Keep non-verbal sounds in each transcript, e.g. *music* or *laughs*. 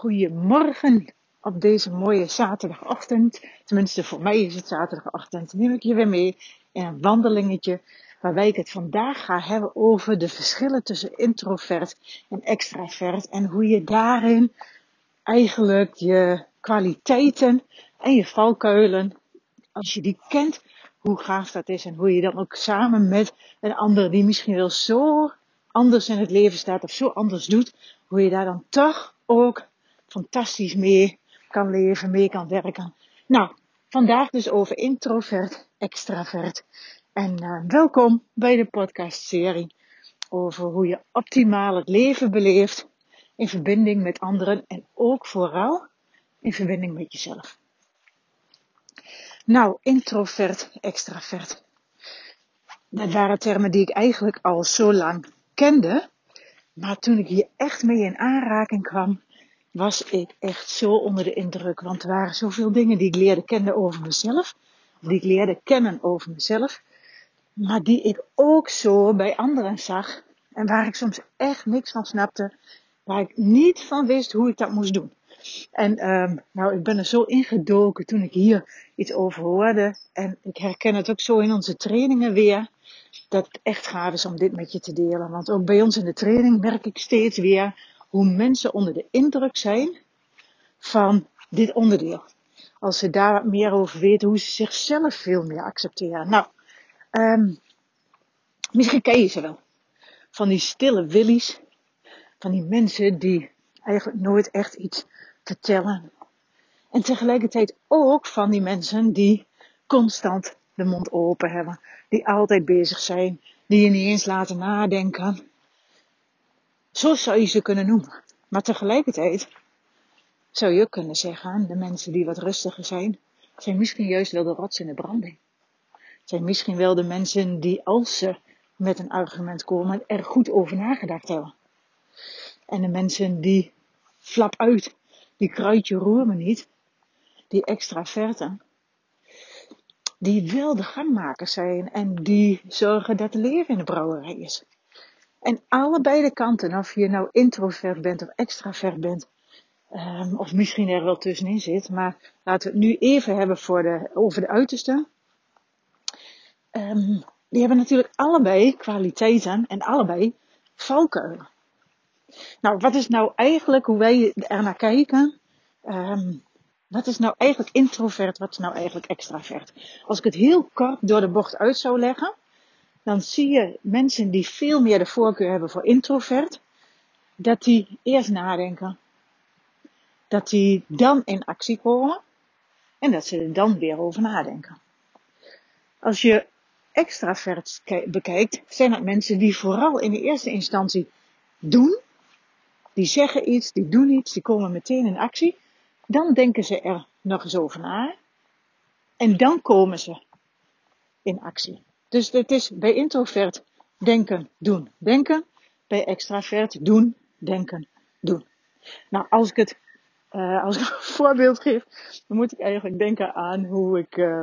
Goedemorgen op deze mooie zaterdagochtend. Tenminste, voor mij is het zaterdagochtend. Neem ik je weer mee in een wandelingetje waarbij ik het vandaag ga hebben over de verschillen tussen introvert en extravert en hoe je daarin eigenlijk je kwaliteiten en je valkuilen, als je die kent, hoe gaaf dat is en hoe je dan ook samen met een ander die misschien wel zo anders in het leven staat of zo anders doet, hoe je daar dan toch ook fantastisch mee kan leven, mee kan werken. Nou, vandaag dus over introvert, extravert. En uh, welkom bij de podcastserie over hoe je optimaal het leven beleeft in verbinding met anderen en ook vooral in verbinding met jezelf. Nou, introvert, extravert. Dat waren termen die ik eigenlijk al zo lang kende. Maar toen ik hier echt mee in aanraking kwam, was ik echt zo onder de indruk. Want er waren zoveel dingen die ik leerde kennen over mezelf. Die ik leerde kennen over mezelf. Maar die ik ook zo bij anderen zag. En waar ik soms echt niks van snapte. Waar ik niet van wist hoe ik dat moest doen. En um, nou, ik ben er zo ingedoken toen ik hier iets over hoorde. En ik herken het ook zo in onze trainingen weer. Dat het echt gaaf is om dit met je te delen. Want ook bij ons in de training merk ik steeds weer hoe mensen onder de indruk zijn van dit onderdeel. Als ze daar meer over weten, hoe ze zichzelf veel meer accepteren. Nou, um, misschien ken je ze wel. Van die stille willies. Van die mensen die eigenlijk nooit echt iets vertellen. En tegelijkertijd ook van die mensen die constant de mond open hebben. Die altijd bezig zijn. Die je niet eens laten nadenken. Zo zou je ze kunnen noemen. Maar tegelijkertijd zou je ook kunnen zeggen, de mensen die wat rustiger zijn, zijn misschien juist wel de rots in de branding. Zijn misschien wel de mensen die als ze met een argument komen, er goed over nagedacht hebben. En de mensen die flap uit, die kruidje roer me niet, die extraverten, die wel de gangmakers zijn en die zorgen dat het leven in de brouwerij is. En allebei de kanten, of je nou introvert bent of extravert bent, um, of misschien er wel tussenin zit, maar laten we het nu even hebben voor de, over de uitersten. Um, die hebben natuurlijk allebei kwaliteiten en allebei valkuilen. Nou, wat is nou eigenlijk hoe wij er naar kijken? Um, wat is nou eigenlijk introvert? Wat is nou eigenlijk extravert? Als ik het heel kort door de bocht uit zou leggen, dan zie je mensen die veel meer de voorkeur hebben voor introvert, dat die eerst nadenken. Dat die dan in actie komen en dat ze er dan weer over nadenken. Als je extravert bekijkt, zijn het mensen die vooral in de eerste instantie doen. Die zeggen iets, die doen iets, die komen meteen in actie. Dan denken ze er nog eens over na. En dan komen ze in actie. Dus het is bij introvert denken, doen, denken. Bij extravert doen, denken, doen. Nou, als ik het, uh, als ik *laughs* een voorbeeld geef, dan moet ik eigenlijk denken aan hoe ik uh,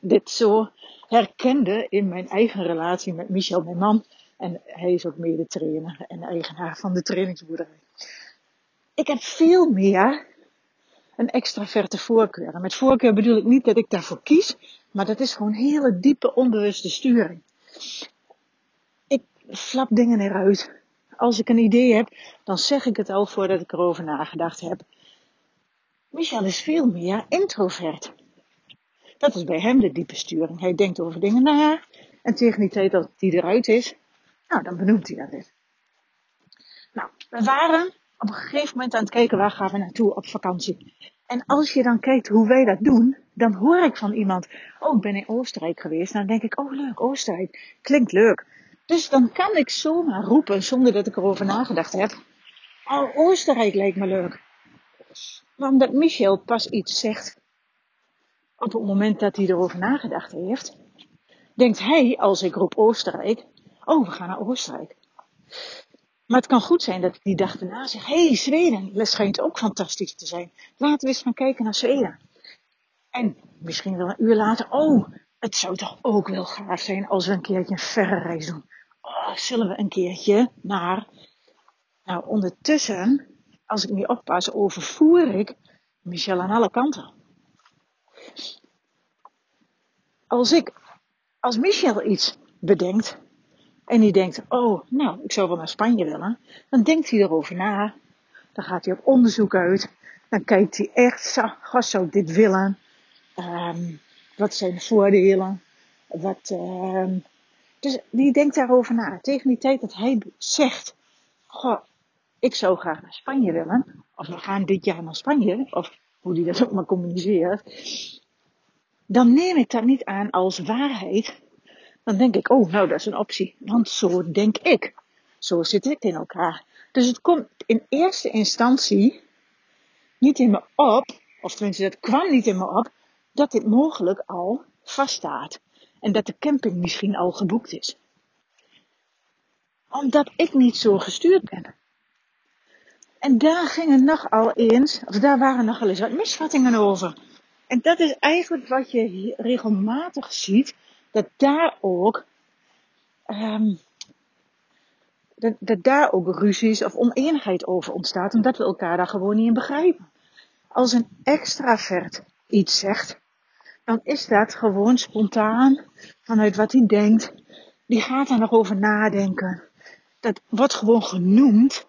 dit zo herkende in mijn eigen relatie met Michel, mijn man. En hij is ook mede trainer en eigenaar van de trainingsboerderij. Ik heb veel meer een extraverte voorkeur. En met voorkeur bedoel ik niet dat ik daarvoor kies, maar dat is gewoon hele diepe onbewuste sturing. Ik flap dingen eruit. Als ik een idee heb, dan zeg ik het al voordat ik erover nagedacht heb. Michel is veel meer introvert. Dat is bij hem de diepe sturing. Hij denkt over dingen na. En tegen die tijd dat hij eruit is, nou, dan benoemt hij dat weer. Nou, we waren op een gegeven moment aan het kijken waar gaan we naartoe op vakantie. En als je dan kijkt hoe wij dat doen, dan hoor ik van iemand, oh ik ben in Oostenrijk geweest. Dan denk ik, oh leuk, Oostenrijk, klinkt leuk. Dus dan kan ik zomaar roepen, zonder dat ik erover nagedacht heb, oh Oostenrijk lijkt me leuk. Omdat Michel pas iets zegt op het moment dat hij erover nagedacht heeft, denkt hij, als ik roep Oostenrijk, oh we gaan naar Oostenrijk. Maar het kan goed zijn dat ik die dag daarna zeg, hé hey, Zweden, dat schijnt ook fantastisch te zijn. Laten we eens gaan kijken naar Zweden. En misschien wel een uur later, oh, het zou toch ook wel gaaf zijn als we een keertje een verre reis doen. Oh, zullen we een keertje naar... Nou, ondertussen als ik niet oppas, overvoer ik Michel aan alle kanten. Als ik, als Michel iets bedenkt, en die denkt, oh, nou, ik zou wel naar Spanje willen, dan denkt hij erover na. Dan gaat hij op onderzoek uit. Dan kijkt hij echt, zo, zou ik dit willen? Um, wat zijn de voordelen? Wat, um, dus die denkt daarover na. Tegen die tijd dat hij zegt, goh, ik zou graag naar Spanje willen. Of we gaan dit jaar naar Spanje. Of hoe die dat ook maar communiceert. Dan neem ik dat niet aan als waarheid. Dan denk ik, oh, nou, dat is een optie. Want zo denk ik. Zo zit ik in elkaar. Dus het komt in eerste instantie niet in me op, of tenminste, dat kwam niet in me op, dat dit mogelijk al vaststaat. En dat de camping misschien al geboekt is. Omdat ik niet zo gestuurd ben. En daar gingen nogal eens, of daar waren nogal eens wat misvattingen over. En dat is eigenlijk wat je regelmatig ziet, dat daar ook, um, dat, dat daar ook ruzies of oneenigheid over ontstaat, omdat we elkaar daar gewoon niet in begrijpen. Als een extravert iets zegt, dan is dat gewoon spontaan vanuit wat hij denkt. Die gaat daar nog over nadenken. Dat wordt gewoon genoemd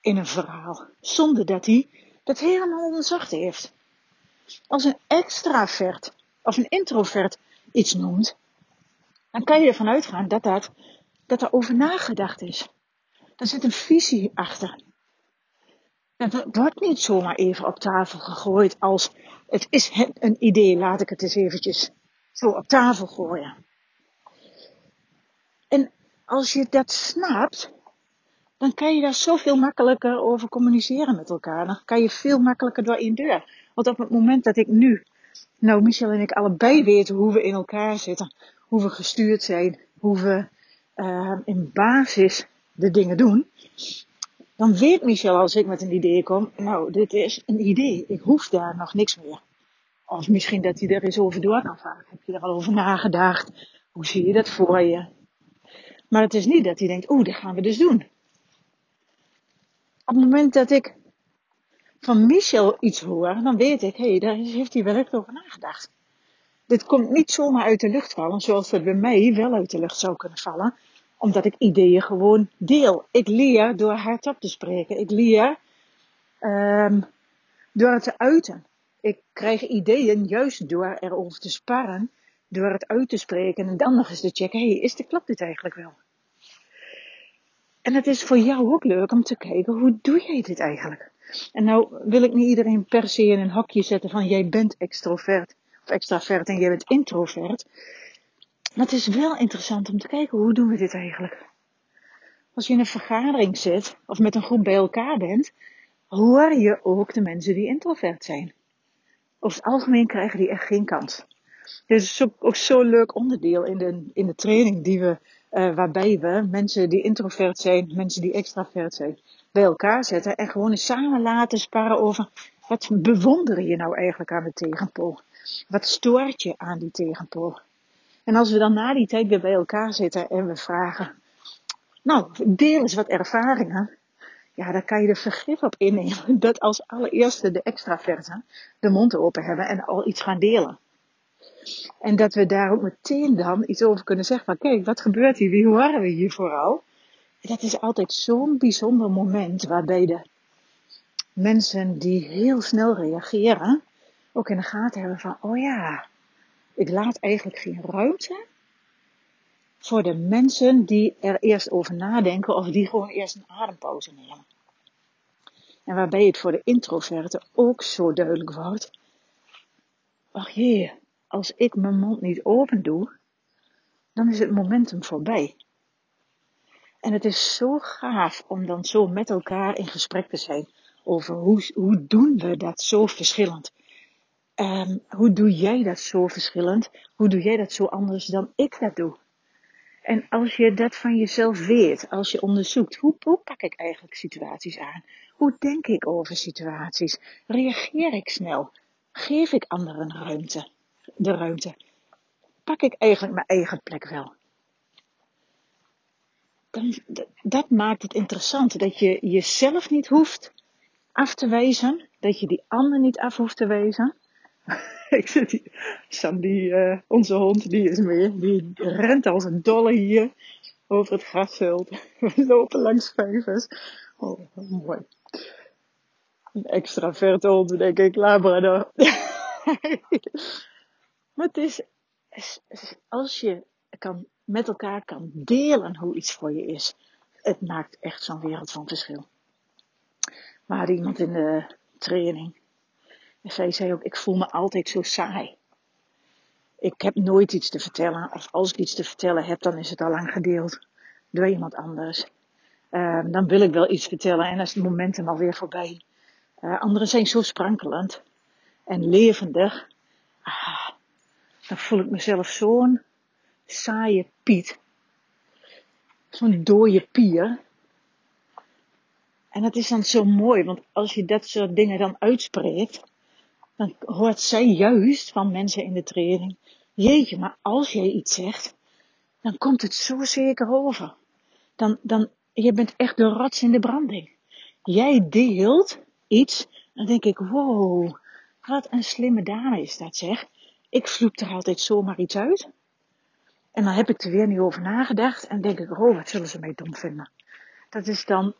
in een verhaal, zonder dat hij dat helemaal onderzocht heeft. Als een extravert of een introvert iets noemt, dan kan je ervan uitgaan dat, dat, dat er over nagedacht is. Er zit een visie achter. Dat wordt niet zomaar even op tafel gegooid als het is een idee, laat ik het eens eventjes zo op tafel gooien. En als je dat snapt, dan kan je daar zoveel makkelijker over communiceren met elkaar. Dan kan je veel makkelijker door één deur. Want op het moment dat ik nu, nou Michel en ik allebei weten hoe we in elkaar zitten, hoe we gestuurd zijn, hoe we uh, in basis de dingen doen, dan weet Michel als ik met een idee kom, nou dit is een idee, ik hoef daar nog niks meer. Of misschien dat hij er eens over door kan vragen. Heb je er al over nagedacht? Hoe zie je dat voor je? Maar het is niet dat hij denkt, oeh, dat gaan we dus doen. Op het moment dat ik van Michel iets hoor, dan weet ik, hé, hey, daar heeft hij wel echt over nagedacht. Dit komt niet zomaar uit de lucht vallen, zoals het bij mij wel uit de lucht zou kunnen vallen, omdat ik ideeën gewoon deel. Ik leer door hardop te spreken. Ik leer um, door het te uiten. Ik krijg ideeën juist door erover te sparren, door het uit te spreken en dan nog eens te checken, hey, is dit, klopt dit eigenlijk wel? En het is voor jou ook leuk om te kijken, hoe doe jij dit eigenlijk? En nou wil ik niet iedereen per se in een hokje zetten van jij bent extrovert extravert en jij bent introvert. Maar het is wel interessant om te kijken, hoe doen we dit eigenlijk? Als je in een vergadering zit of met een groep bij elkaar bent, hoor je ook de mensen die introvert zijn. Over het algemeen krijgen die echt geen kans. Dit is ook, zo'n leuk onderdeel in de, in de training die we uh, waarbij we mensen die introvert zijn, mensen die extravert zijn, bij elkaar zetten en gewoon eens samen laten sparren over wat bewonder je nou eigenlijk aan de tegenpool? Wat stoort je aan die tegenpool? En als we dan na die tijd weer bij elkaar zitten en we vragen, nou, deel eens wat ervaringen. Ja, dan kan je er vergif op innemen *laughs* dat als allereerste de extraverten de mond open hebben en al iets gaan delen. En dat we daar ook meteen dan iets over kunnen zeggen van kijk, wat gebeurt hier? Wie horen we hier vooral? dat is altijd zo'n bijzonder moment waarbij de mensen die heel snel reageren ook in de gaten hebben van oh ja, ik laat eigenlijk geen ruimte voor de mensen die er eerst over nadenken of die gewoon eerst een adempauze nemen. En waarbij het voor de introverten ook zo duidelijk wordt. Ach jee, als ik mijn mond niet open doe, dan is het momentum voorbij. En het is zo gaaf om dan zo met elkaar in gesprek te zijn over hoe, hoe doen we dat zo verschillend. Um, hoe doe jij dat zo verschillend? Hoe doe jij dat zo anders dan ik dat doe? En als je dat van jezelf weet, als je onderzoekt, hoe, pak ik eigenlijk situaties aan? Hoe denk ik over situaties? Reageer ik snel? Geef ik anderen ruimte? de ruimte. Pak ik eigenlijk mijn eigen plek wel? Dan, dat maakt het interessant dat je jezelf niet hoeft af te wijzen, dat je die ander niet af hoeft te wijzen. *laughs* ik zit hier, uh, onze hond, die is mee. Die rent als een dolle hier over het grasveld. *laughs* We lopen langs vijvers. Oh, mooi. Een extra verte hond, denk ik, Labrador. *laughs* maar het is, als je kan, met elkaar kan delen hoe iets voor je is, het maakt echt zo'n wereld van verschil. Maar iemand in de training. En zij zei ook, ik voel me altijd zo saai. Ik heb nooit iets te vertellen. Of als ik iets te vertellen heb, dan is het al lang gedeeld door iemand anders. Um, dan wil ik wel iets vertellen en dan is het momentum alweer voorbij. Uh, anderen zijn zo sprankelend en levendig. Ah, dan voel ik mezelf zo'n saaie Piet. Zo'n dode pier. En het is dan zo mooi, want als je dat soort dingen dan uitspreekt, dan hoort zij juist van mensen in de training. Jeetje, maar als jij iets zegt, dan komt het zo zeker over. Dan, dan, je bent echt de rots in de branding. Jij deelt iets, dan denk ik, wow, wat een slimme dame is dat zeg. Ik vloep er altijd zomaar iets uit. En dan heb ik er weer niet over nagedacht en denk ik, oh, wat zullen ze mij dom vinden. Dat is dan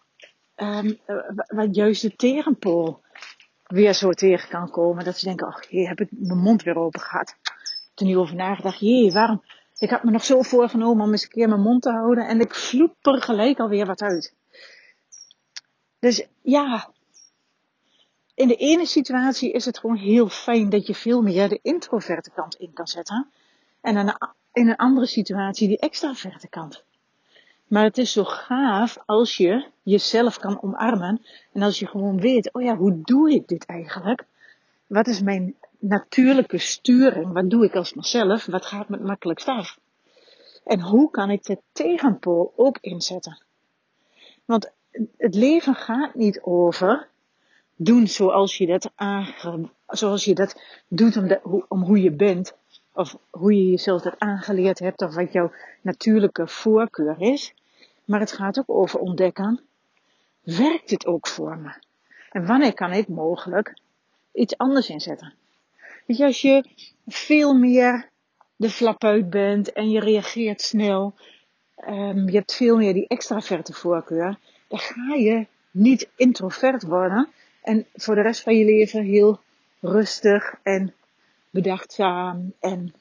um, wat juist de tegenpool weer zo tegen kan komen. Dat ze denken, ach, hier heb ik mijn mond weer open gehad. Toen niet over nagedacht, jee, waarom? Ik had me nog zo voorgenomen om eens een keer mijn mond te houden en ik vloep er gelijk alweer wat uit. Dus ja, in de ene situatie is het gewoon heel fijn dat je veel meer de introverte kant in kan zetten. En in een andere situatie die extraverte kant. Maar het is zo gaaf als je jezelf kan omarmen. En als je gewoon weet, oh ja, hoe doe ik dit eigenlijk? Wat is mijn natuurlijke sturing? Wat doe ik als mezelf? Wat gaat me makkelijkst af? En hoe kan ik de tegenpool ook inzetten? Want het leven gaat niet over doen zoals je dat, aange, zoals je dat doet om, de, om hoe je bent. Of hoe je jezelf dat aangeleerd hebt of wat jouw natuurlijke voorkeur is. Maar het gaat ook over ontdekken, werkt dit ook voor me? En wanneer kan ik mogelijk iets anders inzetten? Weet je, als je veel meer de flap uit bent en je reageert snel, um, je hebt veel meer die extraverte voorkeur, dan ga je niet introvert worden en voor de rest van je leven heel rustig en bedachtzaam en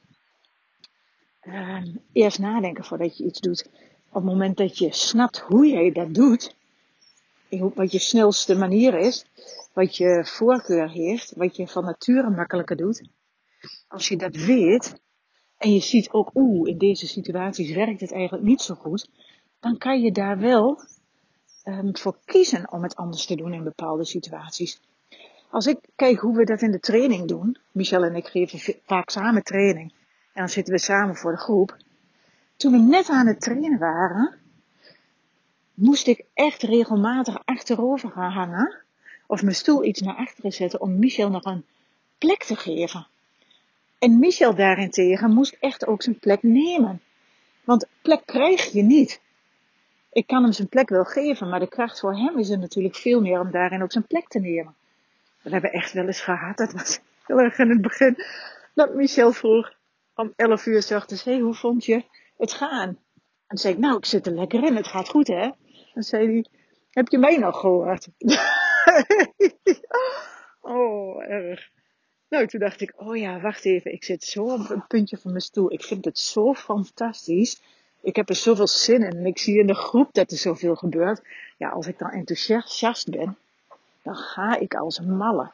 um, eerst nadenken voordat je iets doet op het moment dat je snapt hoe jij dat doet, wat je snelste manier is, wat je voorkeur heeft, wat je van nature makkelijker doet, als je dat weet en je ziet ook, oeh, in deze situaties werkt het eigenlijk niet zo goed, dan kan je daar wel um, voor kiezen om het anders te doen in bepaalde situaties. Als ik kijk hoe we dat in de training doen, Michel en ik geven vaak samen training. En dan zitten we samen voor de groep toen we net aan het trainen waren, moest ik echt regelmatig achterover gaan hangen. Of mijn stoel iets naar achteren zetten om Michel nog een plek te geven. En Michel daarentegen moest echt ook zijn plek nemen. Want plek krijg je niet. Ik kan hem zijn plek wel geven, maar de kracht voor hem is er natuurlijk veel meer om daarin ook zijn plek te nemen. Dat hebben we echt wel eens gehad. Dat was heel erg in het begin. Dat Michel vroeg om 11 uur s ochtends, hé, hey, hoe vond je het gaan. En toen zei ik, nou, ik zit er lekker in, het gaat goed, hè? Dan zei hij, heb je mij nog gehoord? *laughs* oh, erg. Nou, toen dacht ik, oh ja, wacht even, ik zit zo op een puntje van mijn stoel. Ik vind het zo fantastisch. Ik heb er zoveel zin in en ik zie in de groep dat er zoveel gebeurt. Ja, als ik dan enthousiast ben, dan ga ik als een malle.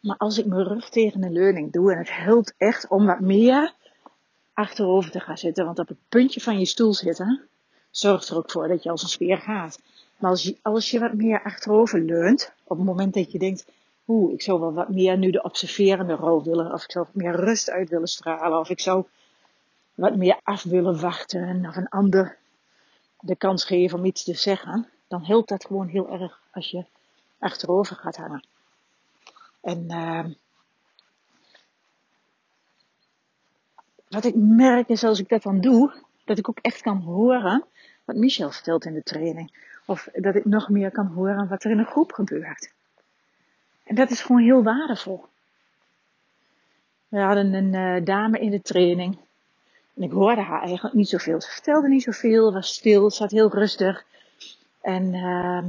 Maar als ik mijn rug tegen een leuning doe en het helpt echt om wat meer achterover te gaan zitten. Want op het puntje van je stoel zitten zorgt er ook voor dat je als een speer gaat. Maar als je, als je wat meer achterover leunt, op het moment dat je denkt, oeh, ik zou wel wat meer nu de observerende rol willen, of ik zou meer rust uit willen stralen, of ik zou wat meer af willen wachten, of een ander de kans geven om iets te zeggen, dan helpt dat gewoon heel erg als je achterover gaat hangen. En uh, wat ik merk is als ik dat dan doe, dat ik ook echt kan horen wat Michel vertelt in de training. Of dat ik nog meer kan horen wat er in een groep gebeurt. En dat is gewoon heel waardevol. We hadden een uh, dame in de training. En ik hoorde haar eigenlijk niet zoveel. Ze vertelde niet zoveel, was stil, zat heel rustig. En uh,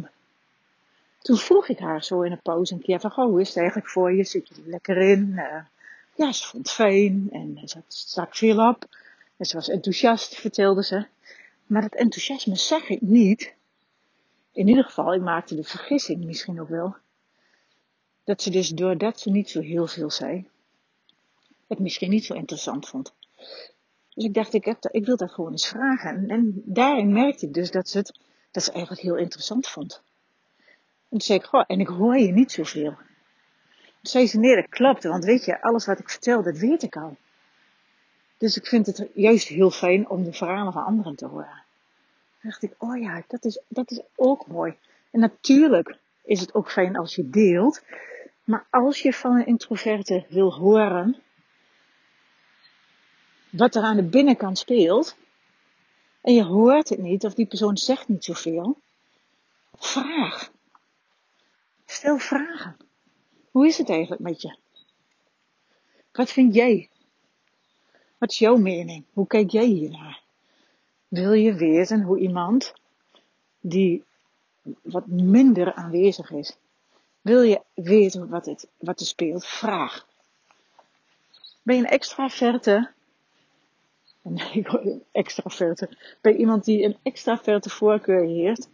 toen vroeg ik haar zo in een pauze een keer van, goh, hoe is het eigenlijk voor je? Zit je er lekker in? Uh, ja, ze vond het fijn en ze stak veel op. En ze was enthousiast, vertelde ze. Maar dat enthousiasme zag ik niet. In ieder geval, ik maakte de vergissing misschien ook wel. Dat ze dus doordat ze niet zo heel veel zei, het misschien niet zo interessant vond. Dus ik dacht, ik, heb ik wil dat gewoon eens vragen. En, en, daarin merkte ik dus dat ze het dat ze eigenlijk heel interessant vond. En toen zei ik, goh, en ik hoor je niet zoveel. Dat klopt, want weet je, alles wat ik vertel, dat weet ik al. Dus ik vind het juist heel fijn om de verhalen van anderen te horen. Toen dacht ik, oh ja, dat is, dat is ook mooi. En natuurlijk is het ook fijn als je deelt. Maar als je van een introverte wil horen wat er aan de binnenkant speelt, en je hoort het niet of die persoon zegt niet zoveel, vraag. Stel vragen. Hoe is het eigenlijk met je? Wat vind jij? Wat is jouw mening? Hoe kijk jij hiernaar? Wil je weten hoe iemand die wat minder aanwezig is, wil je weten wat, het, wat er speelt? Vraag. Ben je een extraverte? Nee, *laughs* extraverte. Ben je iemand die een extraverte voorkeur heeft?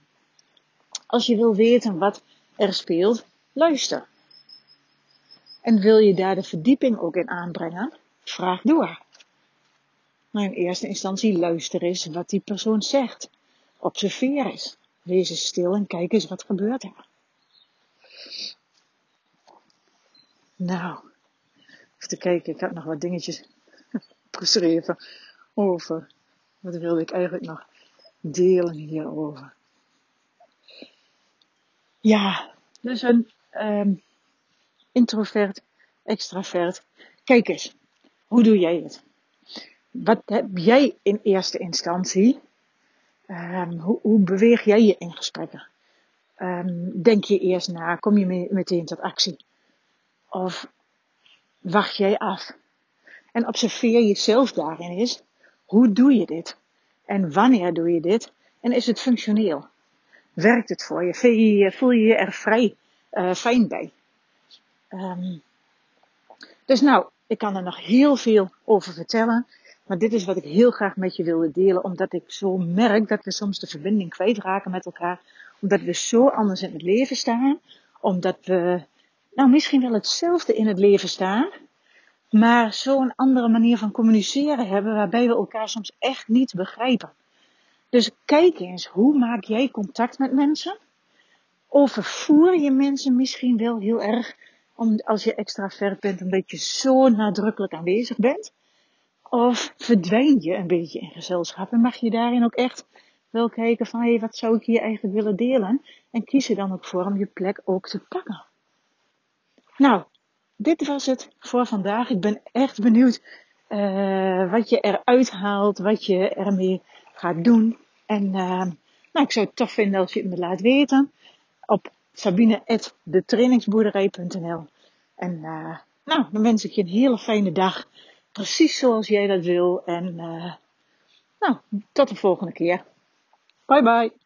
Als je wil weten wat er speelt, luister. En wil je daar de verdieping ook in aanbrengen? Vraag door. Maar in eerste instantie luister eens wat die persoon zegt. Observeer eens. Wees eens stil en kijk eens wat gebeurt er. Nou, even te kijken, ik had nog wat dingetjes *laughs* geschreven over. Wat wilde ik eigenlijk nog delen hierover? Ja, dus een um, introvert, extravert. Kijk eens, hoe doe jij het? Wat heb jij in eerste instantie? Um, hoe, beweeg jij je in gesprekken? Um, denk je eerst na? Kom je meteen tot actie? Of wacht jij af? En observeer jezelf daarin eens. Hoe doe je dit? En wanneer doe je dit? En is het functioneel? Werkt het voor je? Voel je je, er vrij uh, fijn bij? Um, dus nou, ik kan er nog heel veel over vertellen. Maar dit is wat ik heel graag met je wilde delen. Omdat ik zo merk dat we soms de verbinding kwijtraken met elkaar. Omdat we zo anders in het leven staan. Omdat we nou misschien wel hetzelfde in het leven staan. Maar zo'n andere manier van communiceren hebben waarbij we elkaar soms echt niet begrijpen. Dus kijk eens, hoe maak jij contact met mensen? Overvoer je mensen misschien wel heel erg om, als je extravert bent, omdat je zo nadrukkelijk aanwezig bent? Of verdwijn je een beetje in gezelschap en mag je daarin ook echt wel kijken van, hé, hey, wat zou ik hier eigenlijk willen delen? En kies er dan ook voor om je plek ook te pakken. Nou, dit was het voor vandaag. Ik ben echt benieuwd uh, wat je eruit haalt, wat je ermee gaat doen. En uh, nou, ik zou het tof vinden als je het me laat weten op sabine.detrainingsboerderij.nl En uh, nou, dan wens ik je een hele fijne dag. Precies zoals jij dat wil. En nou, tot de volgende keer. Bye bye.